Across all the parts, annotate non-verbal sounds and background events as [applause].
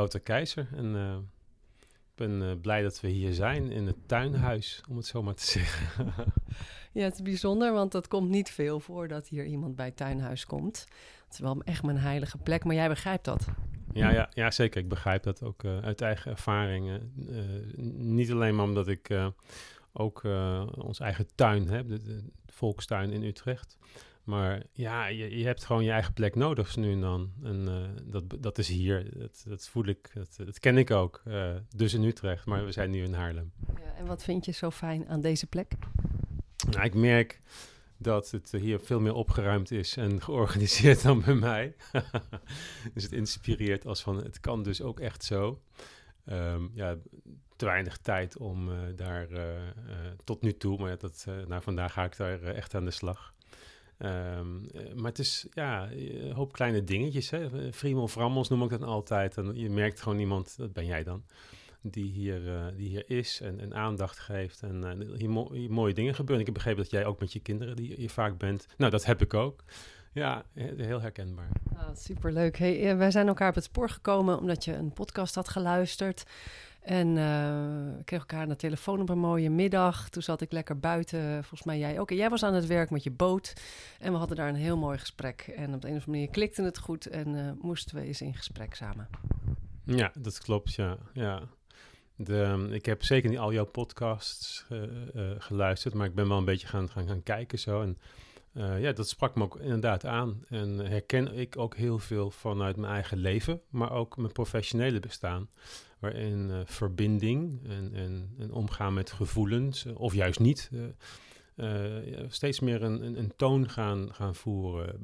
Wouter Keizer. En eh, ik ben eh, blij dat we hier zijn in het tuinhuis, om het zo maar te zeggen. [laughs] Ja, het is bijzonder, want dat komt niet veel voor dat hier iemand bij het tuinhuis komt. Het is wel echt mijn heilige plek, maar jij begrijpt dat. ja, ja, ja, zeker. Ik begrijp dat ook eh, uit eigen ervaring. eh, niet alleen maar omdat ik ook ons eigen tuin heb, de, de volkstuin in Utrecht. Maar ja, je, je hebt gewoon je eigen plek nodig nu en dan. En eh, dat, dat is hier. Dat, dat voel ik. Dat, dat ken ik ook. eh, dus in Utrecht. Maar we zijn nu in Haarlem. Ja, en wat vind je zo fijn aan deze plek? Nou, ik merk dat het hier veel meer opgeruimd is en [laughs] georganiseerd dan bij mij. [laughs] dus het inspireert als van het kan dus ook echt zo. Ehm, ja, te weinig tijd om eh, daar tot nu toe, maar dat, nou, vandaag ga ik daar echt aan de slag. Ehm, eh, maar het is ja, een hoop kleine dingetjes. Hè? Friemel frammels noem ik dat altijd. En je merkt gewoon iemand, dat ben jij dan, die hier, eh, die hier is en, en aandacht geeft. En eh, hier, hier mooie dingen gebeuren. Ik heb begrepen dat jij ook met je kinderen die hier vaak bent. Nou, dat heb ik ook. Ja, he- heel herkenbaar. Ah, superleuk. Hey, eh, wij zijn elkaar op het spoor gekomen omdat je een podcast had geluisterd. En eh, we kregen elkaar aan telefoon op een mooie middag. Toen zat ik lekker buiten, volgens mij jij. En jij was aan het werk met je boot. En we hadden daar een heel mooi gesprek. En op de een of andere manier klikte het goed en eh, moesten we eens in gesprek samen. Ja, dat klopt, ja. ja. De, ehm, ik heb zeker niet al jouw podcasts eh, geluisterd, maar ik ben wel een beetje gaan, gaan, kijken zo. En ja, dat sprak me ook inderdaad aan. En herken ik ook heel veel vanuit mijn eigen leven, maar ook mijn professionele bestaan. Waarin eh, verbinding en, en, en omgaan met gevoelens, eh, of juist niet, eh, steeds meer een, een, een toon gaan, gaan voeren.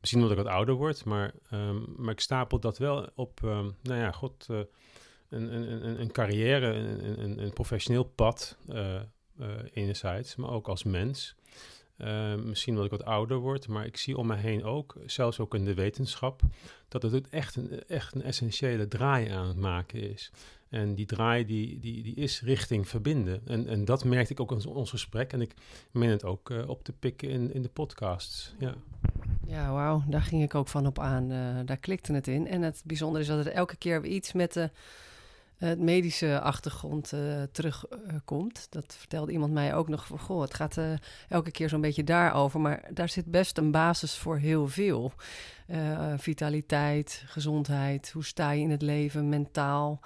Misschien omdat ik wat ouder word, maar, ehm, maar ik stapel dat wel op, ehm, nou ja, god, een, een, een, carrière, een, een- een, professioneel pad enerzijds, maar ook als mens. Eh, misschien omdat ik wat ouder word, maar ik zie om me heen ook, zelfs ook in de wetenschap, dat het echt een, echt een essentiële draai aan het maken is. En die draai die, die, die is richting verbinden. En, en dat merkte ik ook in ons, gesprek. En ik meen het ook eh, op te pikken in, in de podcasts. Ja. Ja, wauw, daar ging ik ook van op aan. Eh, daar klikte het in. En het bijzondere is dat er elke keer weer iets met de het medische achtergrond eh, terugkomt. dat vertelde iemand mij ook nog van, goh, het gaat eh, elke keer zo'n beetje daarover. Maar daar zit best een basis voor heel veel. Eh, vitaliteit, gezondheid, hoe sta je in het leven, mentaal.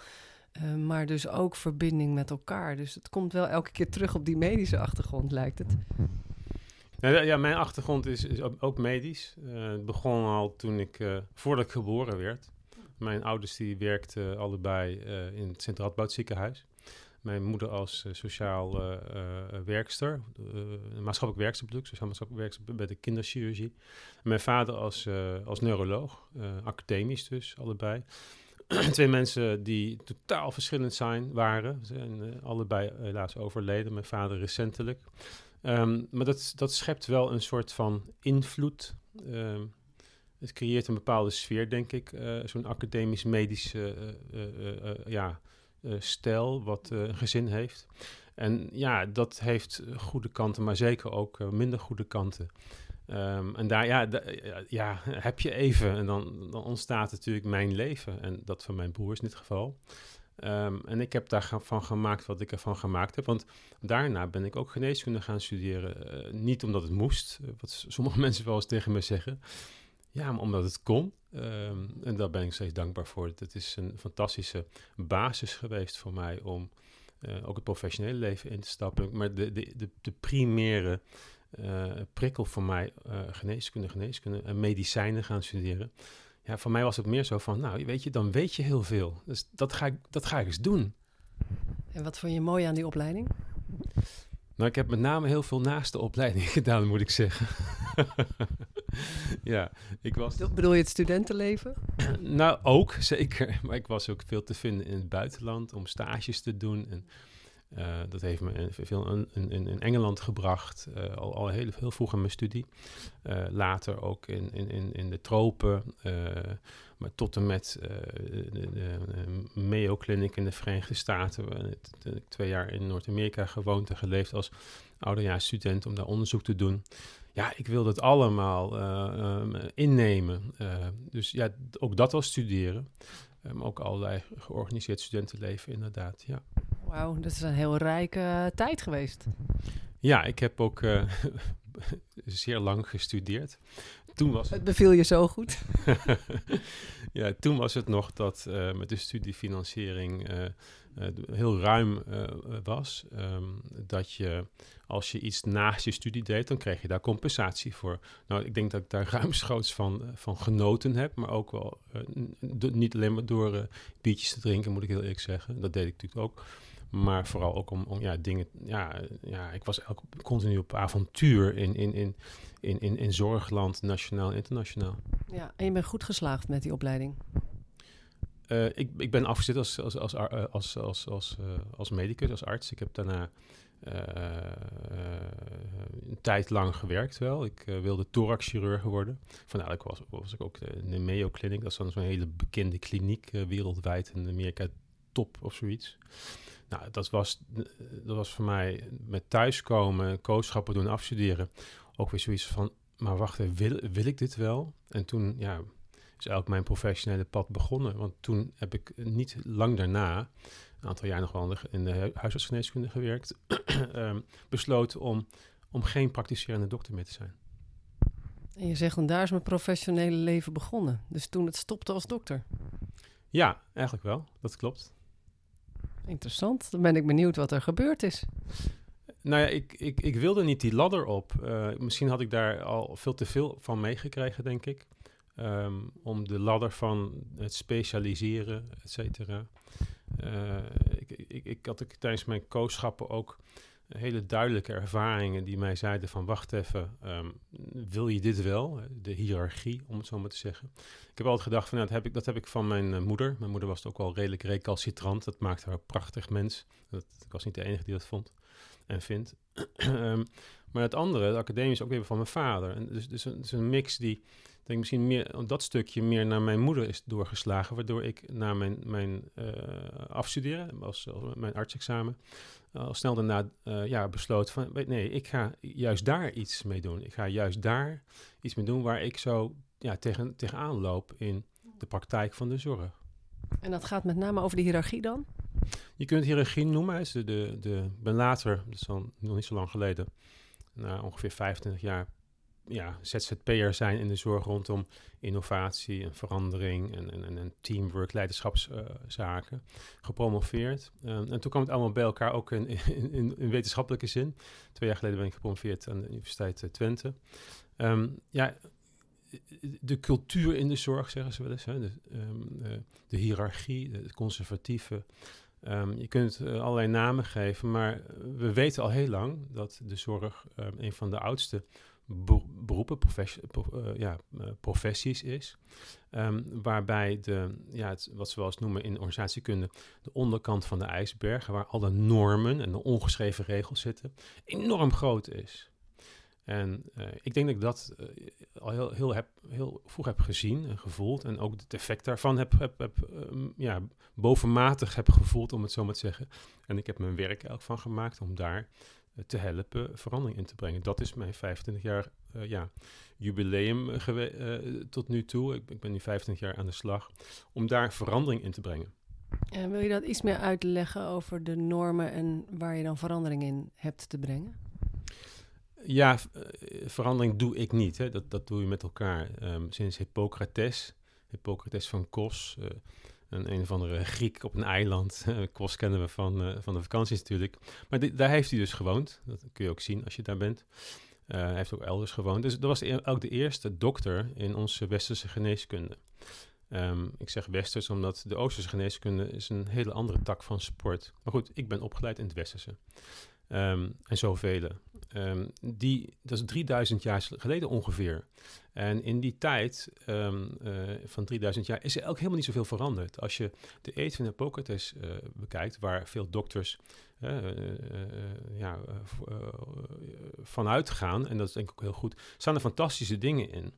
Eh, maar dus ook verbinding met elkaar. Dus het komt wel elke keer terug op die medische achtergrond, lijkt het. Nou, ja, mijn achtergrond is, is ook- medisch. Eh, het begon al toen ik, eh, voordat ik geboren werd. Mijn ouders die werkten allebei eh, in het Sint Radboud ziekenhuis. Mijn moeder als eh, sociaal eh, werkster, maatschappelijk werkster bedoel sociaal maatschappelijk werkster bij de kinderchirurgie. Mijn vader als, als neuroloog, academisch dus, allebei. [clears throat] Twee mensen die totaal verschillend zijn, waren. Zijn allebei helaas overleden. Mijn vader recentelijk. Ehm, maar dat, dat schept wel een soort van invloed. Ehm, het creëert een bepaalde sfeer, denk ik. eh, Zo'n academisch-medisch eh, eh, ja, stijl wat een gezin heeft. En ja, dat heeft goede kanten, maar zeker ook minder goede kanten. Ehm, en daar ja, ja, heb je even en dan, dan ontstaat natuurlijk mijn leven. En dat van mijn broers in dit geval. Ehm, en ik heb daarvan gemaakt wat ik ervan gemaakt heb. Want daarna ben ik ook geneeskunde gaan studeren. Niet omdat het moest, wat sommige [laughs] mensen wel eens tegen me zeggen. Ja, omdat het kon. Ehm, en daar ben ik steeds dankbaar voor. Het is een fantastische basis geweest voor mij om eh, ook het professionele leven in te stappen. Maar de, de, de, de primaire eh, prikkel voor mij, eh, geneeskunde, geneeskunde en medicijnen gaan studeren. Ja, voor mij was het meer zo van, nou, weet je, dan weet je heel veel. Dus dat ga ik, dat ga ik eens doen. En wat vond je mooi aan die opleiding? Nou, ik heb met name heel veel naast de opleiding [laughs] gedaan, moet ik zeggen. [laughs] ja, ik was... Bedoel je het studentenleven? nou, ook, zeker. Maar ik was ook veel te vinden in het buitenland om stages te doen. En uh, dat heeft me veel in, in, Engeland gebracht, uh, al, al heel, heel vroeg in mijn studie. Uh, later ook in, in, in de tropen, maar tot en met de, de, Mayo Clinic in de Verenigde Staten. Ik twee jaar in Noord-Amerika gewoond en geleefd als ouderjaarsstudent om daar onderzoek te doen. Ja, ik wilde het allemaal um, innemen. dus ja, ook dat al studeren. Maar ook allerlei georganiseerd studentenleven, inderdaad. Ja. Wauw, dat is een heel rijke uh, tijd geweest. Ja, ik heb ook uh, [laughs] zeer lang gestudeerd. Toen was het beviel je zo goed. [laughs] ja, toen was het nog dat uh, met de studiefinanciering heel ruim was. Um, dat je als je iets naast je studie deed, dan kreeg je daar compensatie voor. Nou, ik denk dat ik daar [laughs] ruimschoots van, van genoten heb, maar ook wel niet alleen maar door biertjes te drinken, moet ik heel eerlijk zeggen. Dat deed ik natuurlijk ook. Maar vooral ook om, om ja, dingen. Ja, ja, ik was elk, continu op avontuur in, in, in, in, in, in zorgland, nationaal en internationaal. Ja, en je bent goed geslaagd met die opleiding? Uh, ik, ik ben afgezet als, als, als, als, als, als, uh, als medicus, als arts. Ik heb daarna uh, een tijd lang gewerkt wel. Ik wilde thoraxchirurg worden. Vandaar ik was, was ik ook in de Mayo Clinic. Dat is dan zo'n hele bekende kliniek wereldwijd in Amerika top of zoiets. Nou, dat was, dat was voor mij met thuiskomen, coachschappen doen, afstuderen. Ook weer zoiets van, maar wacht even, wil, wil ik dit wel? En toen, ja, is eigenlijk mijn professionele pad begonnen. Want toen heb ik niet lang daarna, een aantal jaar nog wel in de huisartsgeneeskunde gewerkt, um, [clears throat] besloten om, om geen praktiserende dokter meer te zijn. En je zegt, en daar is mijn professionele leven begonnen. Dus toen het stopte als dokter. Ja, eigenlijk wel. Dat klopt. Interessant. Dan ben ik benieuwd wat er gebeurd is. Nou ja, ik, ik, ik wilde niet die ladder op. Uh, misschien had ik daar al veel te veel van meegekregen, denk ik. Um, om de ladder van het specialiseren, et cetera. Uh, ik, ik, ik had ik, tijdens mijn kooschappen ook hele duidelijke ervaringen die mij zeiden van wacht even, um, wil je dit wel? De hiërarchie, om het zo maar te zeggen. Ik heb altijd gedacht van, nou, dat, heb ik, dat heb ik van mijn uh, moeder. Mijn moeder was ook wel redelijk recalcitrant. Dat maakte haar een prachtig mens. Dat, ik was niet de enige die dat vond en vindt. um, [clears throat] maar het andere, het academisch, ook weer van mijn vader. En dus, dus, een, dus een mix die denk misschien meer, dat stukje meer naar mijn moeder is doorgeslagen, waardoor ik na mijn, mijn uh, afstuderen, als, als mijn artsexamen, al snel daarna uh, ja, besloot van, nee, ik ga juist daar iets mee doen. Ik ga juist daar iets mee doen waar ik zo ja, tegen, tegenaan loop in de praktijk van de zorg. En dat gaat met name over de hiërarchie dan? Je kunt hiërarchie noemen. Is de, de, de, ben later, dat is al nog niet zo lang geleden, na ongeveer 25 jaar ja, ZZP'er zijn in de zorg rondom innovatie en verandering en, en, en teamwork, leiderschapszaken, uh, gepromoveerd. Um, en toen kwam het allemaal bij elkaar, ook [laughs] in, in, in, wetenschappelijke zin. Twee jaar geleden ben ik gepromoveerd aan de Universiteit uh, Twente. Um, ja, de cultuur in de zorg, zeggen ze wel eens, hè? De, um, uh, de hiërarchie, het conservatieve. Um, je kunt allerlei namen geven, maar we weten al heel lang dat de zorg een van de oudste beroepen, professie, uh, ja, uh, professies is. Um, waarbij de, ja, het, wat ze wel eens noemen in organisatiekunde, de onderkant van de ijsberg, waar alle normen en de ongeschreven regels zitten, enorm groot is. En uh, ik denk dat ik dat al heel, heel, heb, heel vroeg heb gezien en gevoeld. En ook het effect daarvan heb, heb, heb um, ja, bovenmatig heb gevoeld, om het zo maar te zeggen. En ik heb mijn werk ook van gemaakt om daar te helpen verandering in te brengen. Dat is mijn 25 jaar uh, ja, jubileum uh, tot nu toe. Ik, ik, ben nu 25 jaar aan de slag om daar verandering in te brengen. En wil je dat iets meer uitleggen over de normen en waar je dan verandering in hebt te brengen? Ja, verandering doe ik niet. Hè. Dat, dat doe je met elkaar. Um, sinds Hippocrates, Hippocrates van Kos, een, een of andere Griek op een eiland. [laughs] Kos kennen we van, uh, van de vakanties natuurlijk. Maar daar heeft hij dus gewoond. Dat kun je ook zien als je daar bent. Uh, hij heeft ook elders gewoond. Dus dat was e-, ook de eerste dokter in onze westerse geneeskunde. Um, ik zeg westers omdat de oosterse geneeskunde is een hele andere tak van sport. Maar goed, ik ben opgeleid in het westerse. Um, en zoveel. ehm, die, dat is 3000 jaar geleden ongeveer. En in die tijd um, uh, van 3000 jaar is er ook helemaal niet zoveel veranderd. Als je de eet van Hippocrates uh, bekijkt, waar veel dokters uh, ja, vanuit gaan, en dat is denk ik ook heel goed, staan er fantastische dingen in.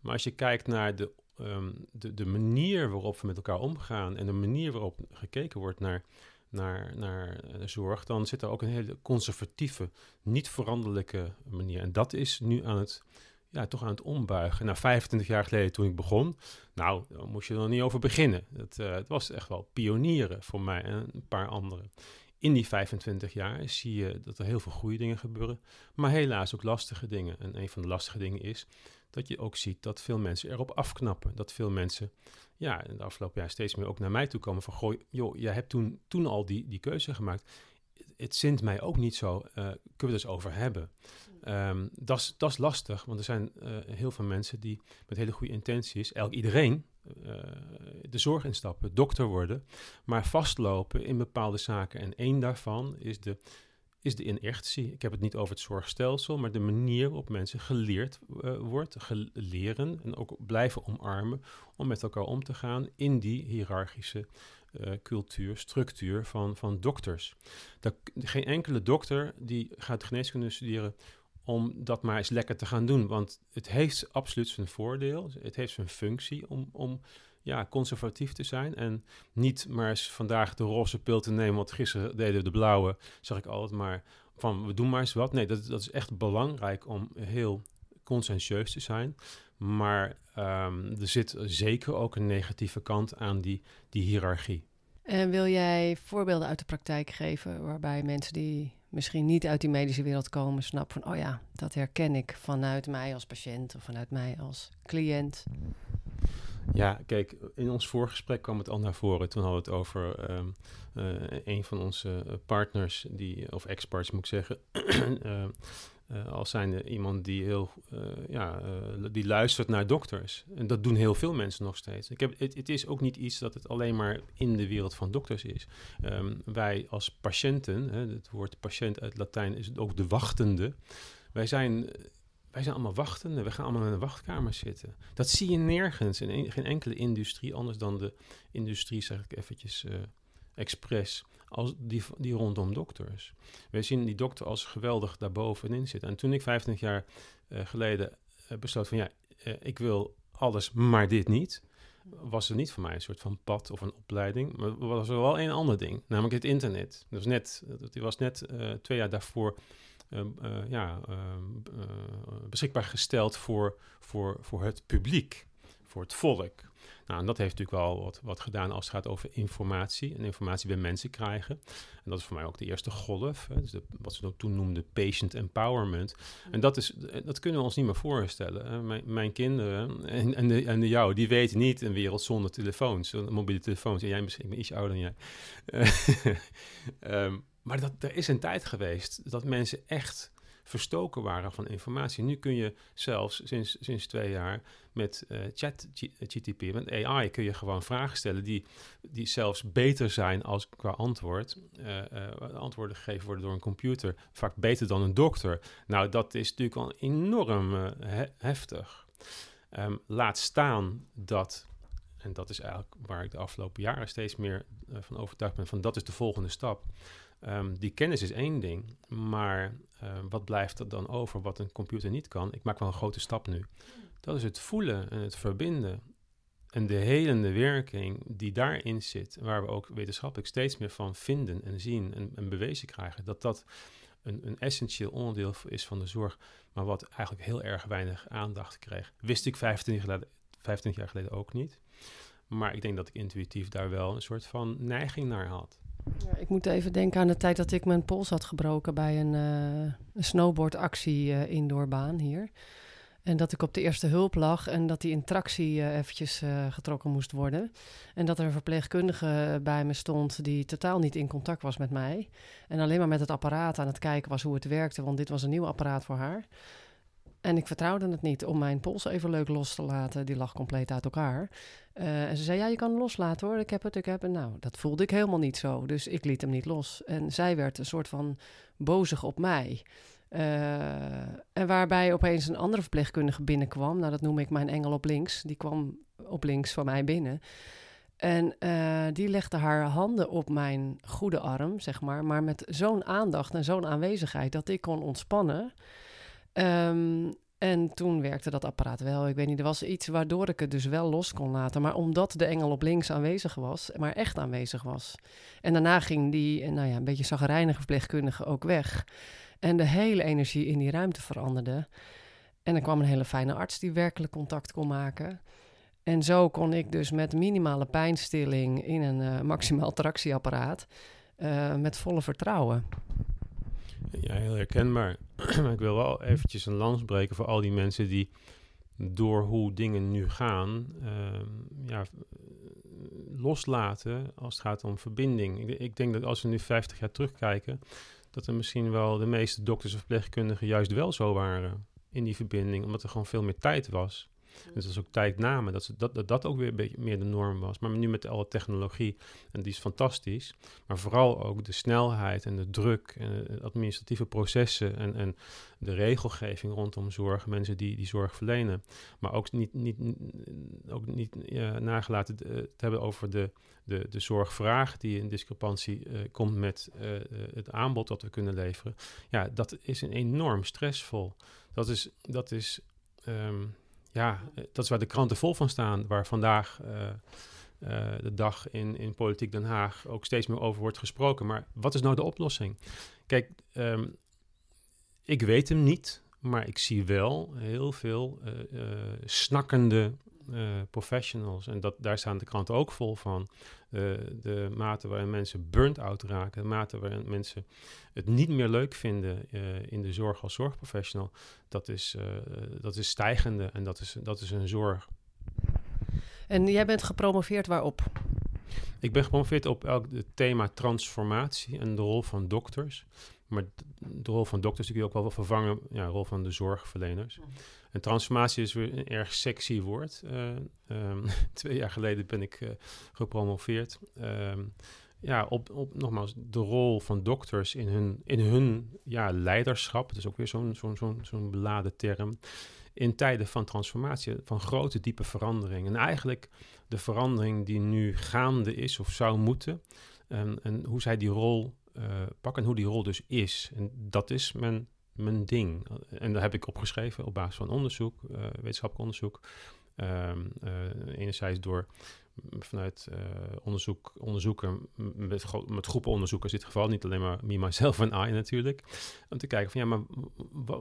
Maar als je kijkt naar de, um, de, de manier waarop we met elkaar omgaan en de manier waarop gekeken wordt naar naar, naar zorg, dan zit er ook een hele conservatieve, niet veranderlijke manier. En dat is nu aan het, ja, toch aan het ombuigen. Nou, 25 jaar geleden toen ik begon, nou, daar moest je er niet over beginnen. Het, uh, het was echt wel pionieren voor mij en een paar anderen. In die 25 jaar zie je dat er heel veel goede dingen gebeuren, maar helaas ook lastige dingen. En een van de lastige dingen is dat je ook ziet dat veel mensen erop afknappen. Dat veel mensen ja, in de afgelopen jaar steeds meer ook naar mij toe komen van... Goh, joh, jij hebt toen, toen al die, die keuze gemaakt. Het zint mij ook niet zo. Uh, kunnen we het eens over hebben? Um, Dat is lastig, want er zijn uh, heel veel mensen die met hele goede intenties... Elk, iedereen uh, de zorg instappen, dokter worden... maar vastlopen in bepaalde zaken. En één daarvan is de is de inertie. Ik heb het niet over het zorgstelsel, maar de manier waarop mensen geleerd uh, wordt, leren en ook blijven omarmen om met elkaar om te gaan in die hiërarchische uh, cultuur, structuur van, van dokters. Dat, geen enkele dokter die gaat geneeskunde studeren om dat maar eens lekker te gaan doen, want het heeft absoluut zijn voordeel, het heeft zijn functie om, om ja, conservatief te zijn. En niet maar eens vandaag de roze pil te nemen, want gisteren deden we de blauwe, zag ik altijd maar van we doen maar eens wat. Nee, dat, dat is echt belangrijk om heel conscientieus te zijn. Maar um, er zit zeker ook een negatieve kant aan die, die hiërarchie. En wil jij voorbeelden uit de praktijk geven waarbij mensen die misschien niet uit die medische wereld komen, snappen van, oh ja, dat herken ik vanuit mij als patiënt of vanuit mij als cliënt? Ja, kijk, in ons voorgesprek kwam het al naar voren. Toen hadden we het over um, uh, een van onze partners, die, of experts moet ik zeggen. uh, [clears throat] als zijnde iemand die heel, ja, die luistert naar dokters. En dat doen heel veel mensen nog steeds. Ik heb, het, het is ook niet iets dat het alleen maar in de wereld van dokters is. Um, wij als patiënten, hè, het woord patiënt uit Latijn is ook de wachtende. Wij zijn wij zijn allemaal wachtende. We gaan allemaal in een wachtkamer zitten. Dat zie je nergens in geen enkele industrie, anders dan de industrie, zeg ik eventjes uh, expres, als die, die rondom dokters. Wij zien die dokter als geweldig daarbovenin zitten. En toen ik 25 jaar uh, geleden uh, besloot van ja, ik wil alles, maar dit niet, was er niet voor mij een soort van pad of een opleiding. Maar was er wel een ander ding, namelijk het internet. Dat was net, dat was net twee jaar daarvoor uh, ja, ehm, eh, beschikbaar gesteld voor, voor, voor het publiek, voor het volk. Nou, en dat heeft natuurlijk wel wat, wat gedaan als het gaat over informatie en informatie bij mensen krijgen. En dat is voor mij ook de eerste golf, hè, dus wat ze toen noemden patient empowerment. En dat, is, dat kunnen we ons niet meer voorstellen. Mijn, mijn, kinderen en, en, de, en de jou, die weten niet een wereld zonder telefoons, mobiele telefoons. En jij misschien, iets ouder dan jij. um, [laughs] Maar dat, er is een tijd geweest dat mensen echt verstoken waren van informatie. Nu kun je zelfs sinds, sinds twee jaar met uh, chat GTP, met AI, kun je gewoon vragen stellen die, die zelfs beter zijn als qua antwoord. Uh, antwoorden gegeven worden door een computer, vaak beter dan een dokter. Nou, dat is natuurlijk al enorm he heftig. Um, laat staan dat, en dat is eigenlijk waar ik de afgelopen jaren steeds meer van overtuigd ben, van dat is de volgende stap Um, die kennis is één ding, maar uh, wat blijft er dan over wat een computer niet kan? Ik maak wel een grote stap nu. Dat is het voelen en het verbinden. En de helende werking die daarin zit, waar we ook wetenschappelijk steeds meer van vinden en zien en, en bewezen krijgen, dat dat een, een, essentieel onderdeel is van de zorg, maar wat eigenlijk heel erg weinig aandacht kreeg. Wist ik 25 jaar, 25 jaar geleden ook niet. Maar ik denk dat ik intuïtief daar wel een soort van neiging naar had. Ik moet even denken aan de tijd dat ik mijn pols had gebroken bij een, uh, een snowboardactie uh, indoorbaan hier. En dat ik op de eerste hulp lag en dat die intractie uh, eventjes getrokken moest worden. En dat er een verpleegkundige bij me stond die totaal niet in contact was met mij. En alleen maar met het apparaat aan het kijken was hoe het werkte, want dit was een nieuw apparaat voor haar. En ik vertrouwde het niet om mijn pols even leuk los te laten. Die lag compleet uit elkaar. Uh, en ze zei, ja, je kan hem loslaten hoor. Ik heb het, ik heb het. Nou, dat voelde ik helemaal niet zo. Dus ik liet hem niet los. En zij werd een soort van bozig op mij. en waarbij opeens een andere verpleegkundige binnenkwam. Nou, dat noem ik mijn engel op links. Die kwam op links van mij binnen. En die legde haar handen op mijn goede arm, zeg maar. Maar met zo'n aandacht en zo'n aanwezigheid dat ik kon ontspannen. Um, en toen werkte dat apparaat wel. Ik weet niet, er was iets waardoor ik het dus wel los kon laten. Maar omdat de engel op links aanwezig was, maar echt aanwezig was. En daarna ging die, nou ja, een beetje zagrijnige verpleegkundige ook weg. En de hele energie in die ruimte veranderde. En er kwam een hele fijne arts die werkelijk contact kon maken. En zo kon ik dus met minimale pijnstilling in een uh, maximaal tractieapparaat uh, met volle vertrouwen. Ja, heel herkenbaar. [clears throat] maar ik wil wel eventjes een lans breken voor al die mensen die door hoe dingen nu gaan, uh, ja, loslaten als het gaat om verbinding. Ik, ik, denk dat als we nu 50 jaar terugkijken, dat er misschien wel de meeste dokters of verpleegkundigen juist wel zo waren in die verbinding, omdat er gewoon veel meer tijd was. En dat was ook tijd namen, dat, dat, dat dat ook weer een beetje meer de norm was. Maar nu met alle technologie, en die is fantastisch. Maar vooral ook de snelheid en de druk en administratieve processen en, en de regelgeving rondom zorg, mensen die die zorg verlenen. Maar ook niet, niet, ook niet ja, nagelaten te hebben over de, de, de zorgvraag die in discrepantie uh, komt met uh, het aanbod dat we kunnen leveren. Ja, dat is een enorm stressvol. Dat is, dat is um, ja, eh, dat is waar de kranten vol van staan, waar vandaag uh, uh, de dag in, in Politiek Den Haag ook steeds meer over wordt gesproken. Maar wat is nou de oplossing? Kijk, um, ik weet hem niet, maar ik zie wel heel veel snakkende professionals. En dat, daar staan de kranten ook vol van. De mate waarin mensen burnt-out raken, de mate waarin mensen het niet meer leuk vinden in de zorg als zorgprofessional dat is, uh, dat is stijgende en dat is, dat is een zorg. En jij bent gepromoveerd waarop? Ik ben gepromoveerd op elk het thema transformatie en de rol van dokters. Maar de rol van dokters kun je ook wel vervangen, ja, de rol van de zorgverleners. En transformatie is weer een erg sexy woord. Uh, um, [laughs] twee jaar geleden ben ik uh, gepromoveerd. Um, ja, op, op nogmaals de rol van dokters in hun, in hun ja, leiderschap. Dat is ook weer zo'n zo'n zo'n beladen term. In tijden van transformatie, van grote, diepe verandering. En eigenlijk de verandering die nu gaande is of zou moeten. En, en hoe zij die rol uh, pakken en hoe die rol dus is. En dat is mijn, mijn ding. En daar heb ik opgeschreven op basis van onderzoek, uh, wetenschappelijk onderzoek. Um, uh, enerzijds door vanuit uh, onderzoek, onderzoeken met, met groepen onderzoekers in dit geval, niet alleen maar me, myself en I natuurlijk, om te kijken van ja, maar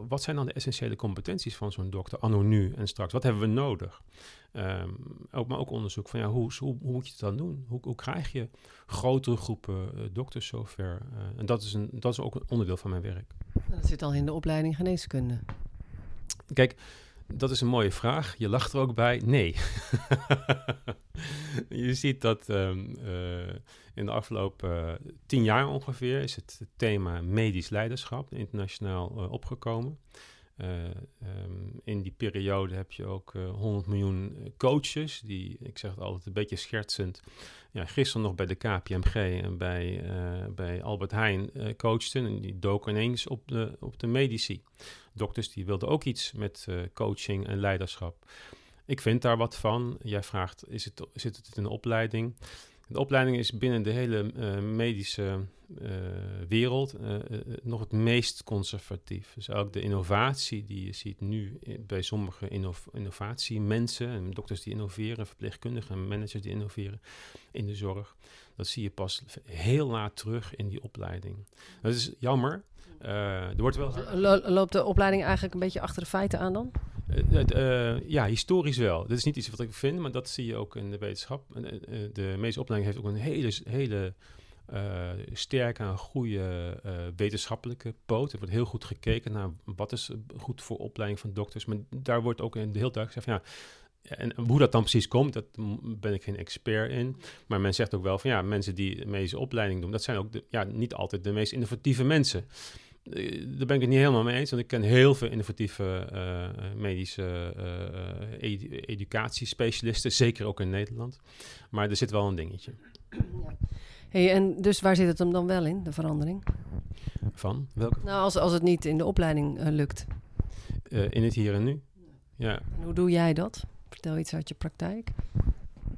wat zijn dan de essentiële competenties van zo'n dokter anno nu en straks? Wat hebben we nodig? Um, ook, maar ook onderzoek van ja, hoe, hoe, hoe, moet je het dan doen? Hoe, hoe krijg je grotere groepen dokters zover? En dat is, een, dat is ook een onderdeel van mijn werk. Dat zit al in de opleiding geneeskunde. Kijk, dat is een mooie vraag. Je lacht er ook bij. Nee. [laughs] je ziet dat um, uh, in de afgelopen uh, tien jaar ongeveer is het thema medisch leiderschap internationaal uh, opgekomen. Um, in die periode heb je ook 100 miljoen coaches, die, ik zeg het altijd een beetje schertsend, ja, gisteren nog bij de KPMG en bij, bij Albert Heijn coachten. En die doken ineens op de, op de medici dokters die wilden ook iets met uh, coaching en leiderschap. Ik vind daar wat van. Jij vraagt, is het, zit het in de opleiding? De opleiding is binnen de hele uh, medische uh, wereld nog het meest conservatief. Dus ook de innovatie die je ziet nu bij sommige innov innovatiemensen, en dokters die innoveren, verpleegkundigen en managers die innoveren in de zorg, dat zie je pas heel laat terug in die opleiding. Dat is jammer, uh, er wordt wel... loopt de opleiding eigenlijk een beetje achter de feiten aan dan? Uh, uh, ja, historisch wel. Dit is niet iets wat ik vind, maar dat zie je ook in de wetenschap. de meeste opleiding heeft ook een hele, hele sterke en goede wetenschappelijke poot. Er wordt heel goed gekeken naar wat is goed voor opleiding van dokters. Maar daar wordt ook in heel duidelijk gezegd ja, en hoe dat dan precies komt, dat ben ik geen expert in. Maar men zegt ook wel van ja, mensen die medische opleiding doen, dat zijn ook ja, niet altijd de meest innovatieve mensen. Eh, daar ben ik het niet helemaal mee eens, want ik ken heel veel innovatieve uh, medische uh, ed educatiespecialisten, zeker ook in Nederland. Maar er zit wel een dingetje. Ja. Hey, en dus waar zit het hem dan wel in, de verandering? Van? Welke? Nou, als, als het niet in de opleiding eh, lukt. Uh, in het hier en nu. Ja. En hoe doe jij dat? Vertel iets uit je praktijk.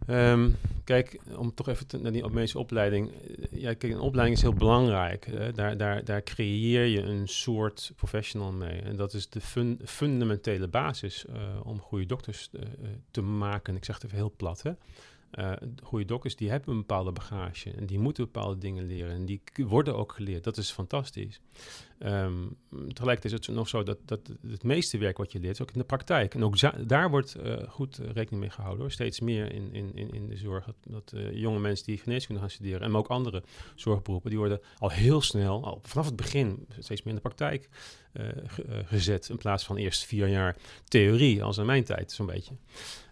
Um, kijk, om toch even te, naar die medische opleiding. Ja, kijk, een opleiding is heel belangrijk. Hè? Daar, daar, daar creëer je een soort professional mee. En dat is de fun fundamentele basis uh, om goede dokters te maken. Ik zeg het even heel plat. Hè? Uh, goede dokters die hebben een bepaalde bagage en die moeten bepaalde dingen leren en die worden ook geleerd. Dat is fantastisch. Um, tegelijkertijd is het nog zo dat, dat het meeste werk wat je leert is ook in de praktijk. En ook daar wordt uh, goed rekening mee gehouden. Hoor. Steeds meer in, in, in de zorg. Dat, jonge mensen die geneeskunde gaan studeren en ook andere zorgberoepen, die worden al heel snel, al vanaf het begin, steeds meer in de praktijk ge gezet. In plaats van eerst vier jaar theorie, als in mijn tijd zo'n beetje.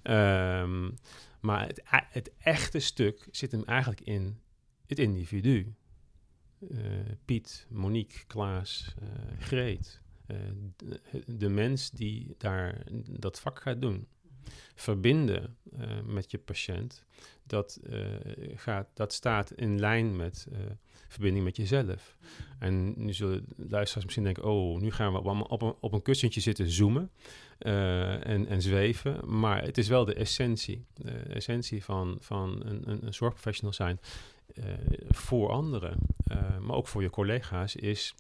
Um, maar het, echte stuk zit hem eigenlijk in het individu. Uh, Piet, Monique, Klaas, uh, Greet. Uh, de, de, mens die daar dat vak gaat doen. Verbinden met je patiënt, dat, gaat, dat staat in lijn met verbinding met jezelf. En nu zullen luisteraars misschien denken, oh, nu gaan we op een, op een kussentje zitten zoomen uh, en, en zweven. Maar het is wel de essentie. De essentie van, van een, een, zorgprofessional zijn uh, voor anderen, uh, maar ook voor je collega's, is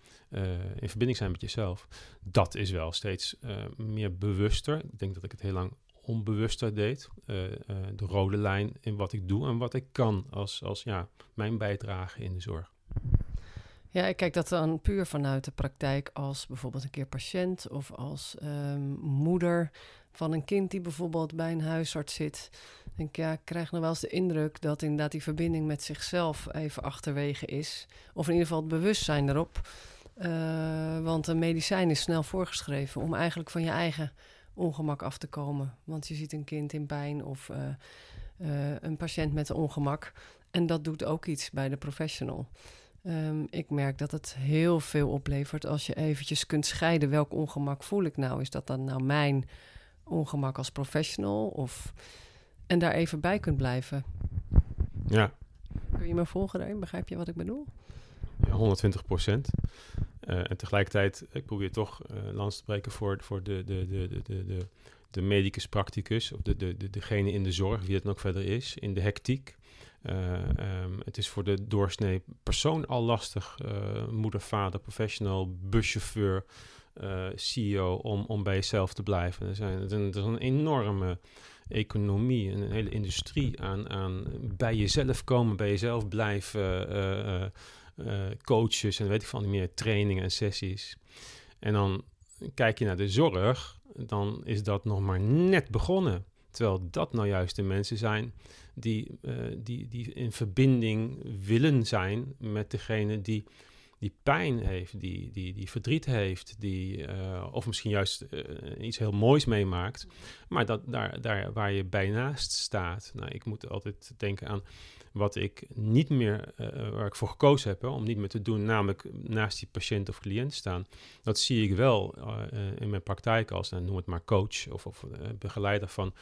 in verbinding zijn met jezelf. Dat is wel steeds meer bewuster. Ik denk dat ik het heel lang onbewuster deed. de rode lijn in wat ik doe en wat ik kan als, als ja, mijn bijdrage in de zorg. Ja, ik kijk dat dan puur vanuit de praktijk als bijvoorbeeld een keer patiënt of als um, moeder van een kind die bijvoorbeeld bij een huisarts zit. Denk ja, ik krijg nog wel eens de indruk dat inderdaad die verbinding met zichzelf even achterwege is. Of in ieder geval het bewustzijn erop. Uh, want een medicijn is snel voorgeschreven om eigenlijk van je eigen ongemak af te komen. Want je ziet een kind in pijn of uh, uh, een patiënt met ongemak. En dat doet ook iets bij de professional. Um, ik merk dat het heel veel oplevert als je eventjes kunt scheiden welk ongemak voel ik nou. Is dat dan nou mijn ongemak als professional? Of... En daar even bij kunt blijven. Ja. Kun je me volgen daarin? Begrijp je wat ik bedoel? Ja, 120 procent. Uh, en tegelijkertijd, ik probeer toch uh, langs te breken voor, voor de, de, de, de, de, de, de medicus practicus, of de, de, de, degene in de zorg, wie het ook verder is, in de hectiek. Uh, um, het is voor de doorsnee persoon al lastig, uh, moeder, vader, professional, buschauffeur, uh, CEO, om, om bij jezelf te blijven. Er, zijn, er is een enorme economie, een hele industrie aan, aan bij jezelf komen, bij jezelf blijven, coaches en weet ik van niet meer, trainingen en sessies. En dan kijk je naar de zorg, dan is dat nog maar net begonnen. Terwijl dat nou juist de mensen zijn die, uh, die, die in verbinding willen zijn met degene die, die pijn heeft, die, die, die verdriet heeft, die, uh, of misschien juist uh, iets heel moois meemaakt. Maar dat, daar, daar waar je bijnaast staat. Nou, ik moet altijd denken aan wat ik niet meer, waar ik voor gekozen heb, om niet meer te doen, namelijk naast die patiënt of cliënt staan. Dat zie ik wel in mijn praktijk als, nou, noem het maar coach of, of begeleider van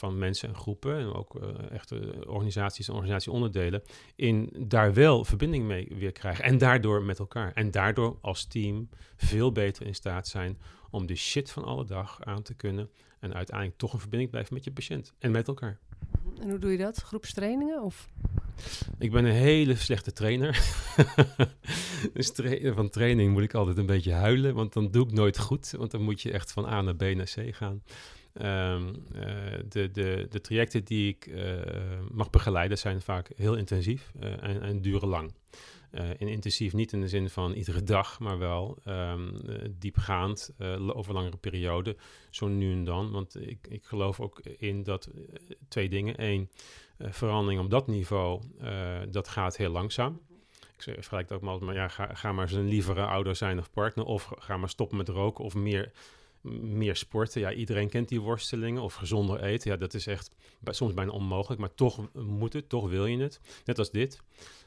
van mensen en groepen en ook uh, echte organisaties en organisatieonderdelen, in daar wel verbinding mee weer krijgen. En daardoor met elkaar. En daardoor als team veel beter in staat zijn om de shit van alle dag aan te kunnen en uiteindelijk toch een verbinding blijven met je patiënt en met elkaar. En hoe doe je dat? Groepstrainingen of? Ik ben een hele slechte trainer. [laughs] dus tra van training moet ik altijd een beetje huilen, want dan doe ik nooit goed. Want dan moet je echt van A naar B naar C gaan. Um, uh, de, de, de trajecten die ik uh, mag begeleiden zijn vaak heel intensief uh, en, en, duren lang. en intensief niet in de zin van iedere dag, maar wel um, diepgaand over langere perioden, zo nu en dan. Want ik, ik geloof ook in dat twee dingen. Eén, verandering op dat niveau, dat gaat heel langzaam. Ik vergelijk het ook maar, maar ja, ga, ga maar eens een lievere ouder zijn of partner, of ga maar stoppen met roken, of meer meer sporten. Ja, iedereen kent die worstelingen of gezonder eten. Ja, dat is echt soms bijna onmogelijk, maar toch moet het, toch wil je het. Net als dit.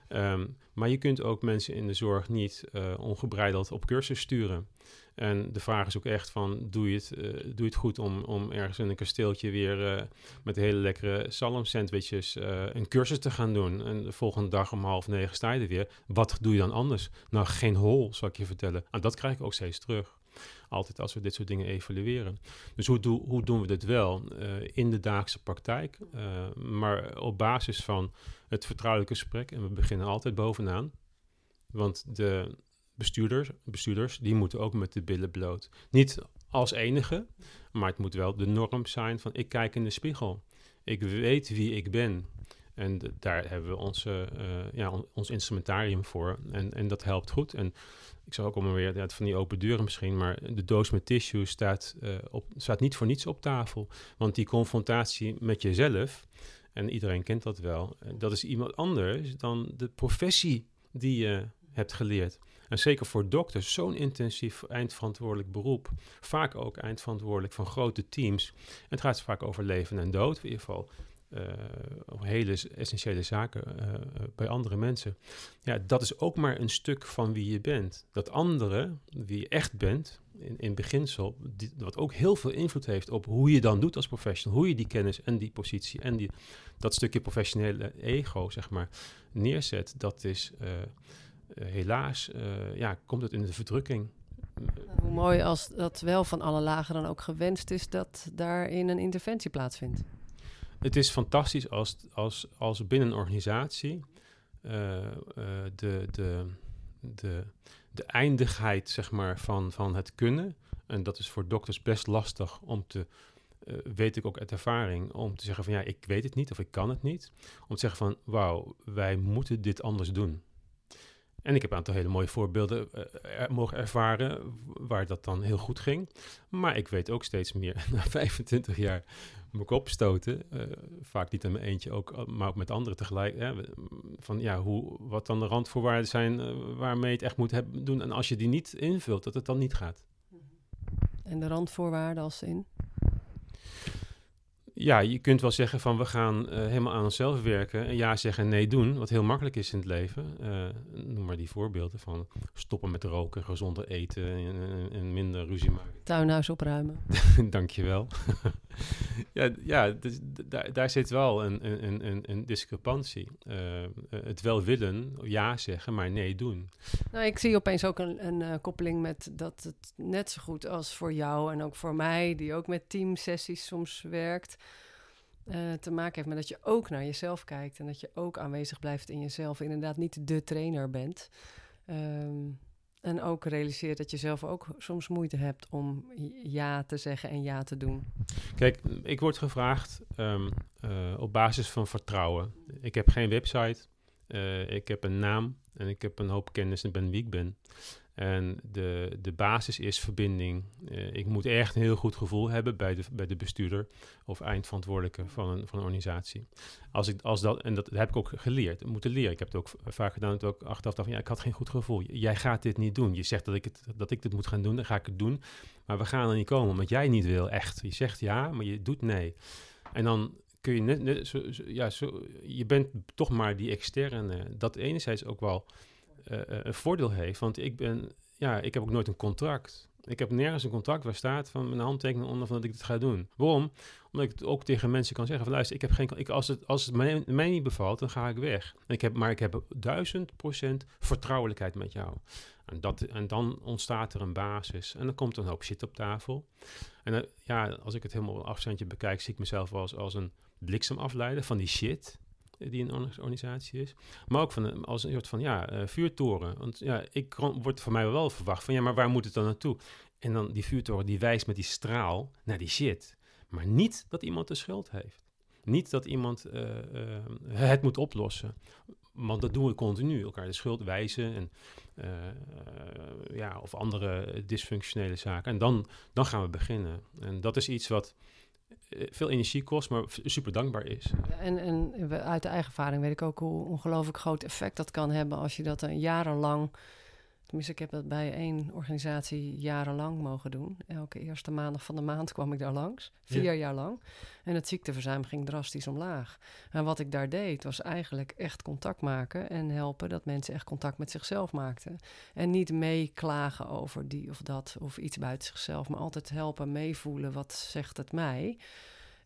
Um, maar je kunt ook mensen in de zorg niet uh, ongebreideld op cursus sturen. En de vraag is ook echt van, doe je het, eh, doe je het goed om, om ergens in een kasteeltje weer uh, met hele lekkere salm-sandwiches uh, een cursus te gaan doen. En de volgende dag om half negen sta je er weer. Wat doe je dan anders? Nou, geen hol, zal ik je vertellen. En ah, dat krijg ik ook steeds terug. Altijd als we dit soort dingen evalueren. Dus hoe, hoe doen we dit wel? in de dagelijkse praktijk, maar op basis van het vertrouwelijke gesprek. En we beginnen altijd bovenaan. Want de bestuurders, bestuurders, die moeten ook met de billen bloot. Niet als enige, maar het moet wel de norm zijn van ik kijk in de spiegel. Ik weet wie ik ben. En daar hebben we onze, uh, ja, ons instrumentarium voor. En, en dat helpt goed. En ik zou ook allemaal weer ja, van die open deuren misschien, maar de doos met tissue staat, uh, op, staat niet voor niets op tafel. Want die confrontatie met jezelf, en iedereen kent dat wel, eh, dat is iemand anders dan de professie die je hebt geleerd. En zeker voor dokters, zo'n intensief eindverantwoordelijk beroep. Vaak ook eindverantwoordelijk van grote teams. En het gaat vaak over leven en dood, in ieder geval. Uh, hele essentiële zaken uh, bij andere mensen. Ja, dat is ook maar een stuk van wie je bent. Dat andere, wie je echt bent, in, in beginsel, wat ook heel veel invloed heeft op hoe je dan doet als professional, hoe je die kennis en die positie en die, dat stukje professionele ego, zeg maar, neerzet, dat is eh, helaas eh, ja, komt het in de verdrukking. Hoe mooi als dat wel van alle lagen dan ook gewenst is dat daarin een interventie plaatsvindt. Het is fantastisch als, als, als binnen een organisatie uh, de, de, de, de eindigheid zeg maar, van, van het kunnen, en dat is voor dokters best lastig om te, uh, weet ik ook uit ervaring, om te zeggen van ja, ik weet het niet of ik kan het niet. Om te zeggen van wauw, wij moeten dit anders doen. En ik heb een aantal hele mooie voorbeelden uh, mogen ervaren waar dat dan heel goed ging. Maar ik weet ook steeds meer, [laughs] na 25 jaar mijn kop stoten, uh, vaak niet in mijn eentje, ook, maar ook met anderen tegelijk, hè, van ja, hoe, wat dan de randvoorwaarden zijn waarmee je het echt moet doen. En als je die niet invult, dat het dan niet gaat. En de randvoorwaarden als in? Ja, je kunt wel zeggen van we gaan uh, helemaal aan onszelf werken en ja zeggen en nee doen, wat heel makkelijk is in het leven. Uh, noem maar die voorbeelden van stoppen met roken, gezonder eten en, minder ruzie maken. Tuinhuis opruimen. [laughs] Dankjewel. [laughs] ja, ja dus, daar, daar zit wel een, een, een, een discrepantie. Uh, het wel willen, ja zeggen, maar nee doen. Nou, ik zie opeens ook een, een koppeling met dat het net zo goed als voor jou en ook voor mij, die ook met teamsessies soms werkt uh, te maken heeft met dat je ook naar jezelf kijkt en dat je ook aanwezig blijft in jezelf. Inderdaad, niet de trainer bent. Um, en ook realiseert dat je zelf ook soms moeite hebt om ja te zeggen en ja te doen. Kijk, ik word gevraagd um, uh, op basis van vertrouwen. Ik heb geen website, uh, ik heb een naam en ik heb een hoop kennis en ben wie ik ben. En de, de basis is verbinding. Uh, ik moet echt een heel goed gevoel hebben bij de, bij de bestuurder of eindverantwoordelijke van een, van een organisatie. Als ik, als dat, en dat heb ik ook geleerd, moeten leren. Ik heb het ook vaak gedaan, dat ook achteraf dacht, ja, ik had geen goed gevoel. Jij gaat dit niet doen. Je zegt dat ik, het, dat ik dit moet gaan doen, dan ga ik het doen. Maar we gaan er niet komen, omdat jij niet wil, echt. Je zegt ja, maar je doet nee. En dan kun je net, ja, zo, je bent toch maar die externe. Dat enerzijds ook wel uh, een voordeel heeft. Want ik ben, ja, ik heb ook nooit een contract. Ik heb nergens een contract waar staat van mijn handtekening onder dat ik dit ga doen. Waarom? Omdat ik het ook tegen mensen kan zeggen van luister, ik heb geen, ik, als het, als het mij, niet bevalt, dan ga ik weg. ik heb, maar ik heb duizend procent vertrouwelijkheid met jou. En, dat, en dan ontstaat er een basis. En dan komt er een hoop shit op tafel. En ja, als ik het helemaal op afstandje bekijk, zie ik mezelf als, als een bliksemafleider van die shit die een organisatie is. Maar ook van, als een soort van, ja, uh, vuurtoren. Want ja, ik wordt van mij wel verwacht van, ja, maar waar moet het dan naartoe? En dan die vuurtoren, die wijst met die straal naar die shit. Maar niet dat iemand de schuld heeft. Niet dat iemand uh, uh, het moet oplossen. Want dat doen we continu, elkaar de schuld wijzen en, ja, of andere dysfunctionele zaken. En dan, dan gaan we beginnen. En dat is iets wat eh, veel energie kost, maar super dankbaar is. En, en uit de eigen ervaring weet ik ook hoe ongelooflijk groot effect dat kan hebben als je dat een jarenlang Tenminste, ik heb dat bij één organisatie jarenlang mogen doen. Elke eerste maandag van de maand kwam ik daar langs. Vier jaar lang. En het ziekteverzuim ging drastisch omlaag. En wat ik daar deed, was eigenlijk echt contact maken en helpen dat mensen echt contact met zichzelf maakten. En niet meeklagen over die of dat of iets buiten zichzelf, maar altijd helpen meevoelen wat zegt het mij.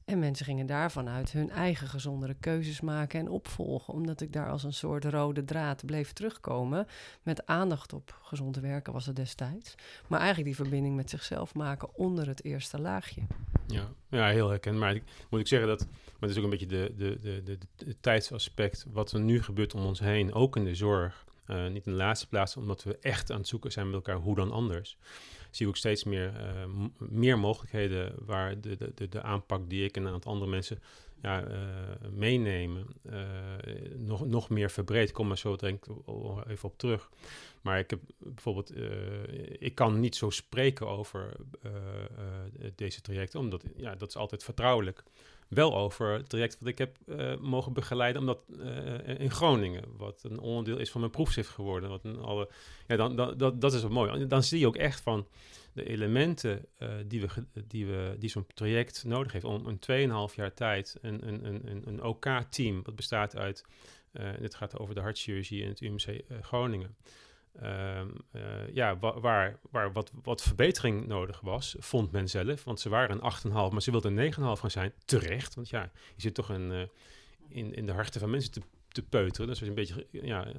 En mensen gingen daarvan uit hun eigen gezondere keuzes maken en opvolgen. Omdat ik daar als een soort rode draad bleef terugkomen. Met aandacht op gezond werken was het destijds. Maar eigenlijk die verbinding met zichzelf maken onder het eerste laagje. Ja, ja heel herkenbaar. Maar moet ik zeggen dat, maar het is ook een beetje de, de, de, de, tijdsaspect. Wat er nu gebeurt om ons heen, ook in de zorg. Uh, niet in de laatste plaats, omdat we echt aan het zoeken zijn met elkaar, hoe dan anders zie ik ook steeds meer, uh, meer mogelijkheden waar de, de, de, de, aanpak die ik en een aantal andere mensen ja, uh, meenemen, uh, nog, nog meer verbreed. Kom maar zo denk ik even op terug. Maar ik heb bijvoorbeeld, ik kan niet zo spreken over deze trajecten, omdat ja, dat is altijd vertrouwelijk wel over het traject wat ik heb uh, mogen begeleiden, omdat uh, in Groningen, wat een onderdeel is van mijn proefschrift geworden. Wat een alle, ja, dan, dan, dat, dat is wel mooi. Dan zie je ook echt van de elementen uh, die, we, die, we, die zo'n traject nodig heeft om een 2,5 jaar tijd een, een, een, een OK-team, wat bestaat uit, dit gaat over de hartchirurgie in het UMC Groningen. Um, uh, ja, wa waar, waar wat, wat verbetering nodig was, vond men zelf. Want ze waren een 8,5, maar ze wilden een 9,5 gaan zijn. Terecht, want ja, je zit toch een, uh, in, in de harten van mensen te, te peuteren. Dus als je een beetje ja, uh,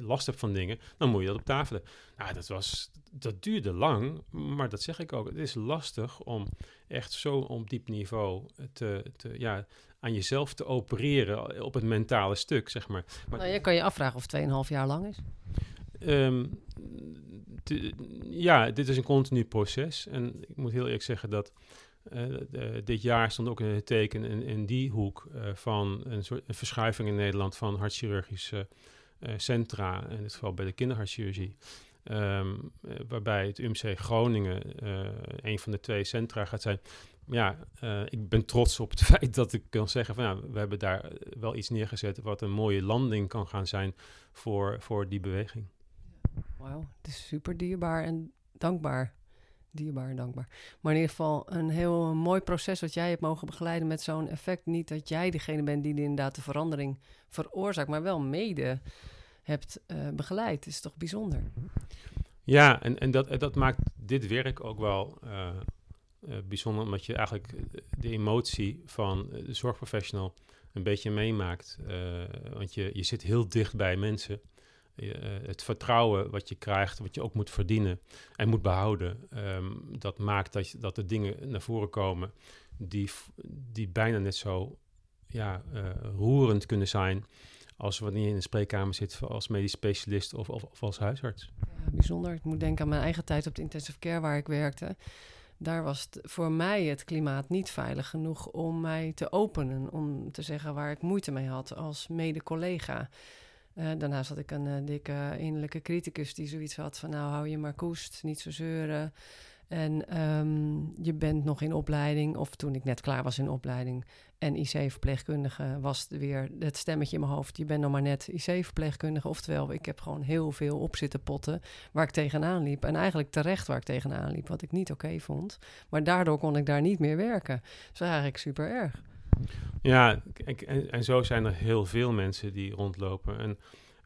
last hebt van dingen, dan moet je dat op tafelen. Nou, dat, was, dat duurde lang, maar dat zeg ik ook. Het is lastig om echt zo op diep niveau te, te, ja, aan jezelf te opereren op het mentale stuk, zeg maar. maar nou, je kan je afvragen of 2,5 jaar lang is. Um, ja, dit is een continu proces. En ik moet heel eerlijk zeggen dat uh, dit jaar stond ook het teken in, in die hoek uh, van een soort een verschuiving in Nederland van hartchirurgische uh, centra, in dit geval bij de kinderhartchirurgie. Um, waarbij het UMC Groningen een van de twee centra gaat zijn. Ja, ik ben trots op het [laughs] feit dat ik kan zeggen van ja, we hebben daar wel iets neergezet wat een mooie landing kan gaan zijn voor, voor die beweging. Wauw, het is super dierbaar en dankbaar. Dierbaar en dankbaar. Maar in ieder geval een heel mooi proces wat jij hebt mogen begeleiden met zo'n effect. Niet dat jij degene bent die inderdaad de verandering veroorzaakt, maar wel mede hebt uh, begeleid. Is toch bijzonder? Ja, en, en dat, dat maakt dit werk ook wel uh, uh, bijzonder, omdat je eigenlijk de emotie van de zorgprofessional een beetje meemaakt. want je, je zit heel dicht bij mensen. Uh, het vertrouwen wat je krijgt, wat je ook moet verdienen en moet behouden, um, dat maakt dat, je, dat er dingen naar voren komen die, die bijna net zo ja, uh, roerend kunnen zijn als wanneer je in de spreekkamer zit als medisch specialist of, of, als huisarts. Ja, bijzonder. Ik moet denken aan mijn eigen tijd op de intensive care waar ik werkte. Daar was voor mij het klimaat niet veilig genoeg om mij te openen, om te zeggen waar ik moeite mee had als mede-collega. Uh, daarnaast had ik een uh, dikke innerlijke criticus die zoiets had van... nou, hou je maar koest, niet zo zeuren. En um, je bent nog in opleiding, of toen ik net klaar was in opleiding... en IC-verpleegkundige was weer het stemmetje in mijn hoofd... je bent nog maar net IC-verpleegkundige. Oftewel, ik heb gewoon heel veel op zitten potten waar ik tegenaan liep. En eigenlijk terecht waar ik tegenaan liep, wat ik niet oké vond. Maar daardoor kon ik daar niet meer werken. Dat was eigenlijk super erg. Ja, en, en, zo zijn er heel veel mensen die rondlopen. En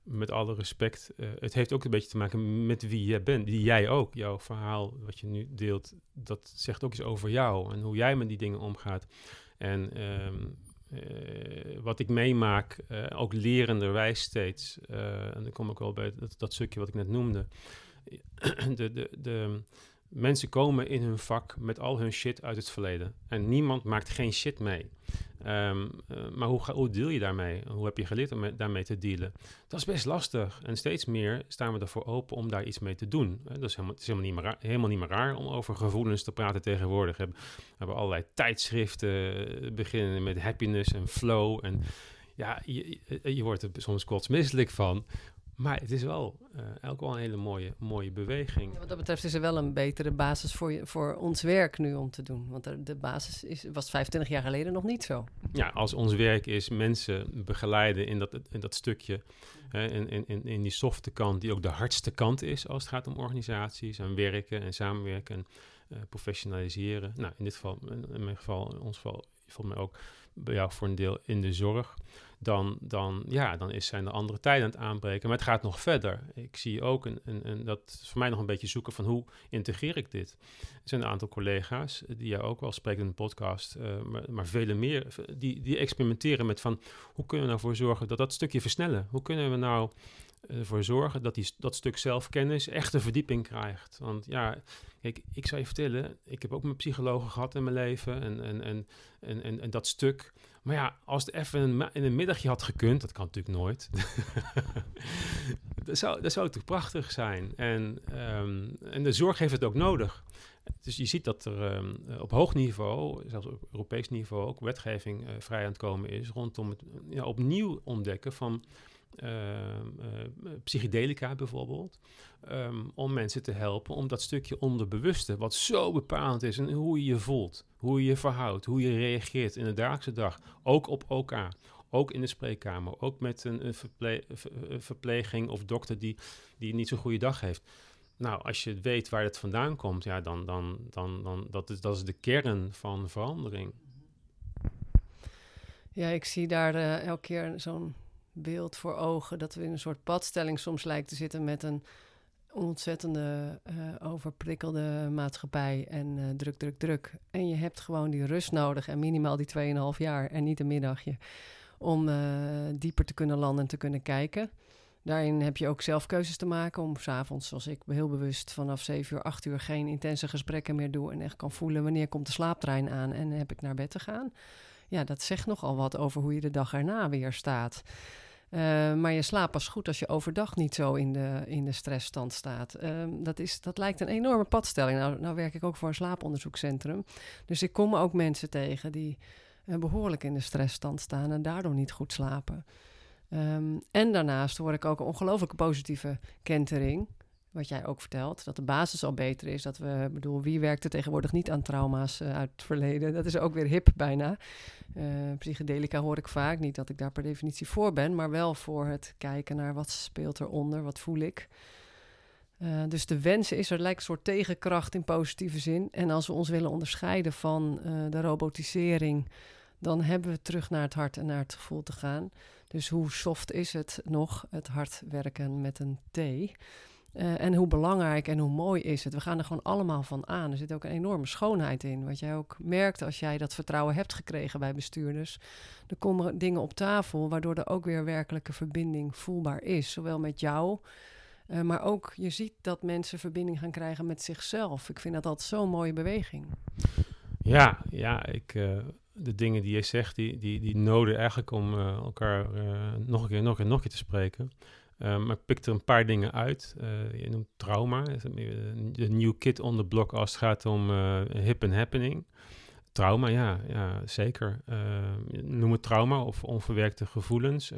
met alle respect, uh, het heeft ook een beetje te maken met wie jij bent. Wie jij ook. Jouw verhaal, wat je nu deelt, dat zegt ook iets over jou en hoe jij met die dingen omgaat. En um, uh, wat ik meemaak, uh, ook lerenderwijs steeds. en dan kom ik wel bij dat, dat stukje wat ik net noemde. [clears throat] de, de, de, mensen komen in hun vak met al hun shit uit het verleden. En niemand maakt geen shit mee. Um, uh, maar hoe, deel je daarmee? Hoe heb je geleerd om daarmee te dealen? Dat is best lastig. En steeds meer staan we ervoor open om daar iets mee te doen. Dat is helemaal, het is helemaal, niet meer raar, helemaal niet meer raar om over gevoelens te praten tegenwoordig. We hebben allerlei tijdschriften, beginnen met happiness en flow. En ja, je, je wordt er soms kotsmisselijk van. Maar het is wel uh, ook wel een hele mooie, mooie beweging. Ja, wat dat betreft is er wel een betere basis voor, je, voor ons werk nu om te doen. Want de, de basis is, was 25 jaar geleden nog niet zo. Ja, als ons werk is mensen begeleiden in dat, in dat stukje. Hè, in, in, in die softe kant, die ook de hardste kant is als het gaat om organisaties en werken en samenwerken en uh, professionaliseren. Nou, in dit geval, in mijn geval, in ons geval, volgens mij ook bij jou voor een deel in de zorg dan, dan, ja, dan is, zijn er andere tijden aan het aanbreken. Maar het gaat nog verder. Ik zie ook, een, een, een, dat is voor mij nog een beetje zoeken van hoe integreer ik dit. Er zijn een aantal collega's, eh, die jij ook wel spreekt in de podcast, uh, maar, maar vele meer, die, die experimenteren met van hoe kunnen we nou zorgen dat dat stukje versnellen? Hoe kunnen we nou ervoor zorgen dat die, dat stuk zelfkennis echt een verdieping krijgt? Want ja, kijk, ik zou je vertellen, ik heb ook mijn psychologen gehad in mijn leven en, en, en, en, en, en dat stuk maar ja, als het even in een middagje had gekund, dat kan natuurlijk nooit. [laughs] dat, zou, dat zou toch prachtig zijn. En, um, en de zorg heeft het ook nodig. Dus je ziet dat er um, op hoog niveau, zelfs op Europees niveau, ook wetgeving uh, vrij aan het komen is rondom het opnieuw ontdekken van psychedelica bijvoorbeeld. Um, om mensen te helpen om dat stukje onderbewuste, wat zo bepalend is en hoe je je voelt, hoe je je verhoudt, hoe je reageert in de dagelijkse dag, ook op OK, ook in de spreekkamer, ook met een, verple verpleging of dokter die, die niet zo'n goede dag heeft. Nou, als je weet waar het vandaan komt, ja, dan, dan, dan, dan dat, is, dat is de kern van verandering. Ja, ik zie daar uh, elke keer zo'n beeld voor ogen dat we in een soort padstelling soms lijkt te zitten met een ontzettende uh, overprikkelde maatschappij en uh, druk, druk, druk. En je hebt gewoon die rust nodig en minimaal die 2,5 jaar en niet een middagje om uh, dieper te kunnen landen en te kunnen kijken. Daarin heb je ook zelf keuzes te maken om s'avonds, zoals ik heel bewust vanaf 7 uur, 8 uur geen intense gesprekken meer doe en echt kan voelen wanneer komt de slaaptrein aan en heb ik naar bed te gaan. Ja, dat zegt nogal wat over hoe je de dag erna weer staat. Uh, maar je slaapt pas goed als je overdag niet zo in de, in de stressstand staat. Uh, dat, is, dat lijkt een enorme padstelling. Nou, nou werk ik ook voor een slaaponderzoekscentrum. Dus ik kom ook mensen tegen die uh, behoorlijk in de stressstand staan en daardoor niet goed slapen. Um, en daarnaast hoor ik ook een ongelooflijke positieve kentering wat jij ook vertelt, dat de basis al beter is. Dat we, bedoel, wie werkt er tegenwoordig niet aan trauma's uh, uit het verleden? Dat is ook weer hip bijna. Uh, psychedelica hoor ik vaak, niet dat ik daar per definitie voor ben, maar wel voor het kijken naar wat speelt eronder, wat voel ik. Uh, dus de wens is er lijkt een soort tegenkracht in positieve zin. En als we ons willen onderscheiden van de robotisering, dan hebben we terug naar het hart en naar het gevoel te gaan. Dus hoe soft is het nog, het hard werken met een T? Uh, en hoe belangrijk en hoe mooi is het. We gaan er gewoon allemaal van aan. Er zit ook een enorme schoonheid in. Wat jij ook merkt als jij dat vertrouwen hebt gekregen bij bestuurders. Er komen dingen op tafel waardoor er ook weer werkelijke verbinding voelbaar is. Zowel met jou, uh, maar ook je ziet dat mensen verbinding gaan krijgen met zichzelf. Ik vind dat altijd zo'n mooie beweging. Ja, ja, ik, uh, de dingen die je zegt, die, die, die noden eigenlijk om elkaar nog een keer, nog een keer, nog een keer te spreken. Um, maar ik pik er een paar dingen uit. Uh, je noemt trauma. De new kid on the block als het gaat om uh, hip and happening. Trauma, ja, ja zeker. Uh, noem het trauma of onverwerkte gevoelens.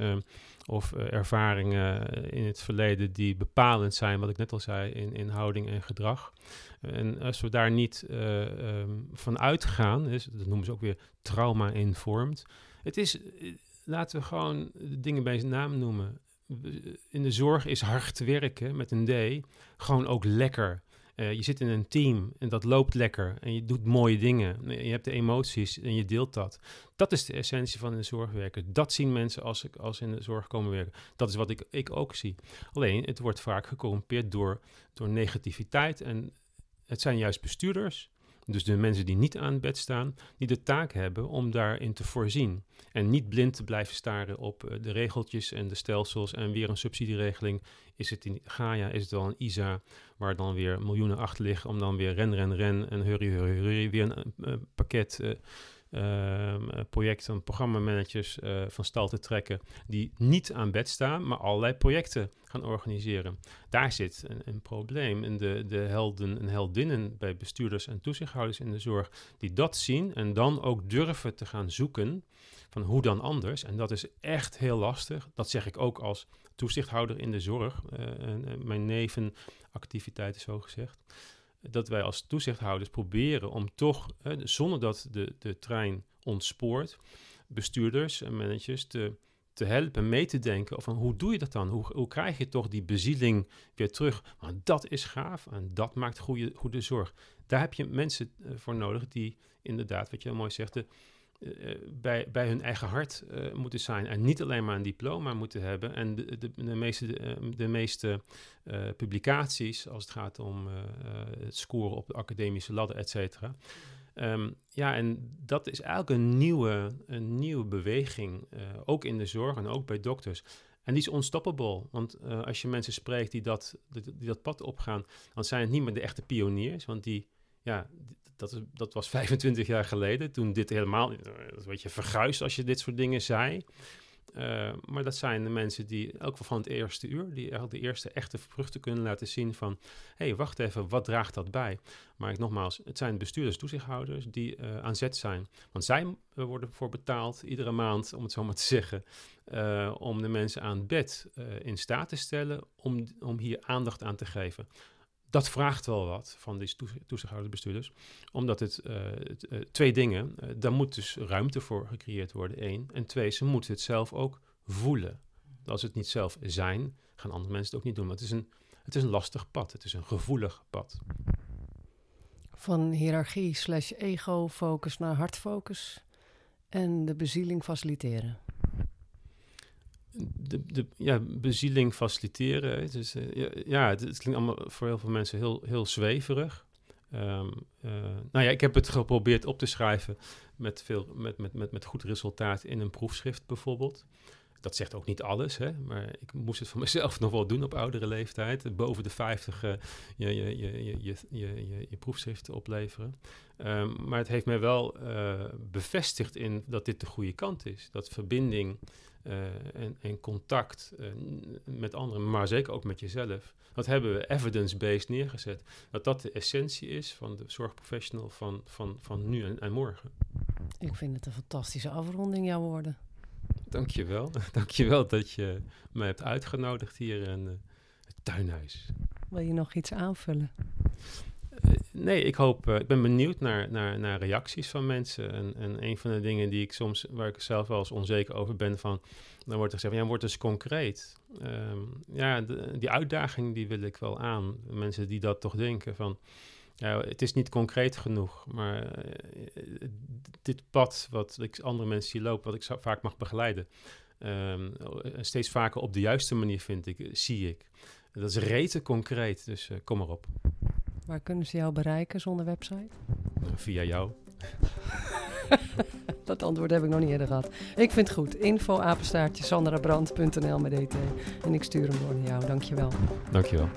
of ervaringen in het verleden die bepalend zijn, wat ik net al zei, in, in houding en gedrag. En als we daar niet um, van uitgaan, dus, dat noemen ze ook weer trauma-informed. Het is, laten we gewoon de dingen bij zijn naam noemen in de zorg is hard werken met een D gewoon ook lekker. Uh, je zit in een team en dat loopt lekker en je doet mooie dingen. Je hebt de emoties en je deelt dat. Dat is de essentie van een zorgwerker. Dat zien mensen als, als in de zorg komen werken. Dat is wat ik, ik ook zie. Alleen, het wordt vaak gecorrumpeerd door, door negativiteit. En het zijn juist bestuurders dus de mensen die niet aan bed staan, die de taak hebben om daarin te voorzien. En niet blind te blijven staren op uh, de regeltjes en de stelsels en weer een subsidieregeling. Is het in Gaia, is het wel een ISA, waar dan weer miljoenen achter liggen om dan weer ren, ren, ren en hurry, hurry, hurry, weer een uh, pakket uh, ehm, projecten, programmamanagers uh, van stal te trekken die niet aan bed staan, maar allerlei projecten gaan organiseren. Daar zit een, een probleem. En de, de helden en heldinnen bij bestuurders en toezichthouders in de zorg, die dat zien en dan ook durven te gaan zoeken van hoe dan anders. En dat is echt heel lastig. Dat zeg ik ook als toezichthouder in de zorg. Uh, mijn nevenactiviteit is zo gezegd. Dat wij als toezichthouders proberen om toch, zonder dat de, de trein ontspoort, bestuurders en managers te, te helpen mee te denken over hoe doe je dat dan? Hoe, hoe krijg je toch die bezieling weer terug? Maar dat is gaaf en dat maakt goede, goede zorg. Daar heb je mensen voor nodig die inderdaad, wat je mooi zegt, uh, bij, bij hun eigen hart uh, moeten zijn en niet alleen maar een diploma moeten hebben. En de, de, meeste, de, meeste publicaties, als het gaat om het scoren op de academische ladder, et cetera. Um, ja, en dat is eigenlijk een nieuwe, een nieuwe beweging, ook in de zorg en ook bij dokters. En die is unstoppable, want als je mensen spreekt die dat, die, die dat pad opgaan, dan zijn het niet meer de echte pioniers, want die, ja, dat, is, dat was [laughs] 25 jaar geleden, toen dit helemaal, is een beetje verguisd als je dit soort dingen zei. Uh, maar dat zijn de mensen die, elk van het eerste uur, die de eerste echte vruchten kunnen laten zien van, hé, hey, wacht even, wat draagt dat bij? Maar ik, nogmaals, het zijn bestuurders, toezichthouders die uh, aan zet zijn. Want zij worden voor betaald, iedere maand, om het zo maar te zeggen, om de mensen aan bed in staat te stellen om, om hier aandacht aan te geven dat vraagt wel wat van die toezichthoudersbestuurders. Omdat het, het uh, twee dingen, uh, daar moet dus ruimte voor gecreëerd worden, één. En twee, ze moeten het zelf ook voelen. Als het niet zelf zijn, gaan andere mensen het ook niet doen. Maar het is een, het is een lastig pad, het is een gevoelig pad. Van hiërarchie slash ego-focus naar hartfocus en de bezieling faciliteren de, de ja, bezieling faciliteren. Dus, uh, ja, het, klinkt allemaal voor heel veel mensen heel, heel zweverig. Um, uh, nou ja, ik heb het geprobeerd op te schrijven met, veel, met, met, met, met goed resultaat in een proefschrift bijvoorbeeld. Dat zegt ook niet alles, hè? maar ik moest het voor [laughs] mezelf nog wel doen op oudere leeftijd. Boven de 50 uh, je, je, je, je, je, je, je proefschrift opleveren. Um, maar het heeft mij wel bevestigd in dat dit de goede kant is. Dat verbinding uh, en, en, contact met anderen, maar zeker ook met jezelf. Dat hebben we evidence-based neergezet. Dat dat de essentie is van de zorgprofessional van, van, van nu en, en morgen. Ik vind het een fantastische afronding, jouw woorden. Dankjewel. [laughs] Dankjewel dat je mij hebt uitgenodigd hier in uh, het tuinhuis. Wil je nog iets aanvullen? Uh, nee, ik hoop, uh, ik ben benieuwd naar, naar, naar reacties van mensen. En, en een van de dingen die ik soms, waar ik zelf wel eens onzeker over ben, van, dan wordt er gezegd, ja, wordt dus concreet. Um, ja, de, die uitdaging die wil ik wel aan. Mensen die dat toch denken van, ja, het is niet concreet genoeg, maar uh, dit pad wat ik andere mensen zie lopen, wat ik vaak mag begeleiden, um, steeds vaker op de juiste manier vind ik, zie ik. Dat is rete concreet, dus uh, kom erop. Waar kunnen ze jou bereiken zonder website? Via jou. [laughs] dat antwoord heb ik nog niet eerder gehad. Ik vind het goed. Info apenstaartje sandrabrand.nl met DT. En ik stuur hem door naar jou. Dankjewel. Dankjewel.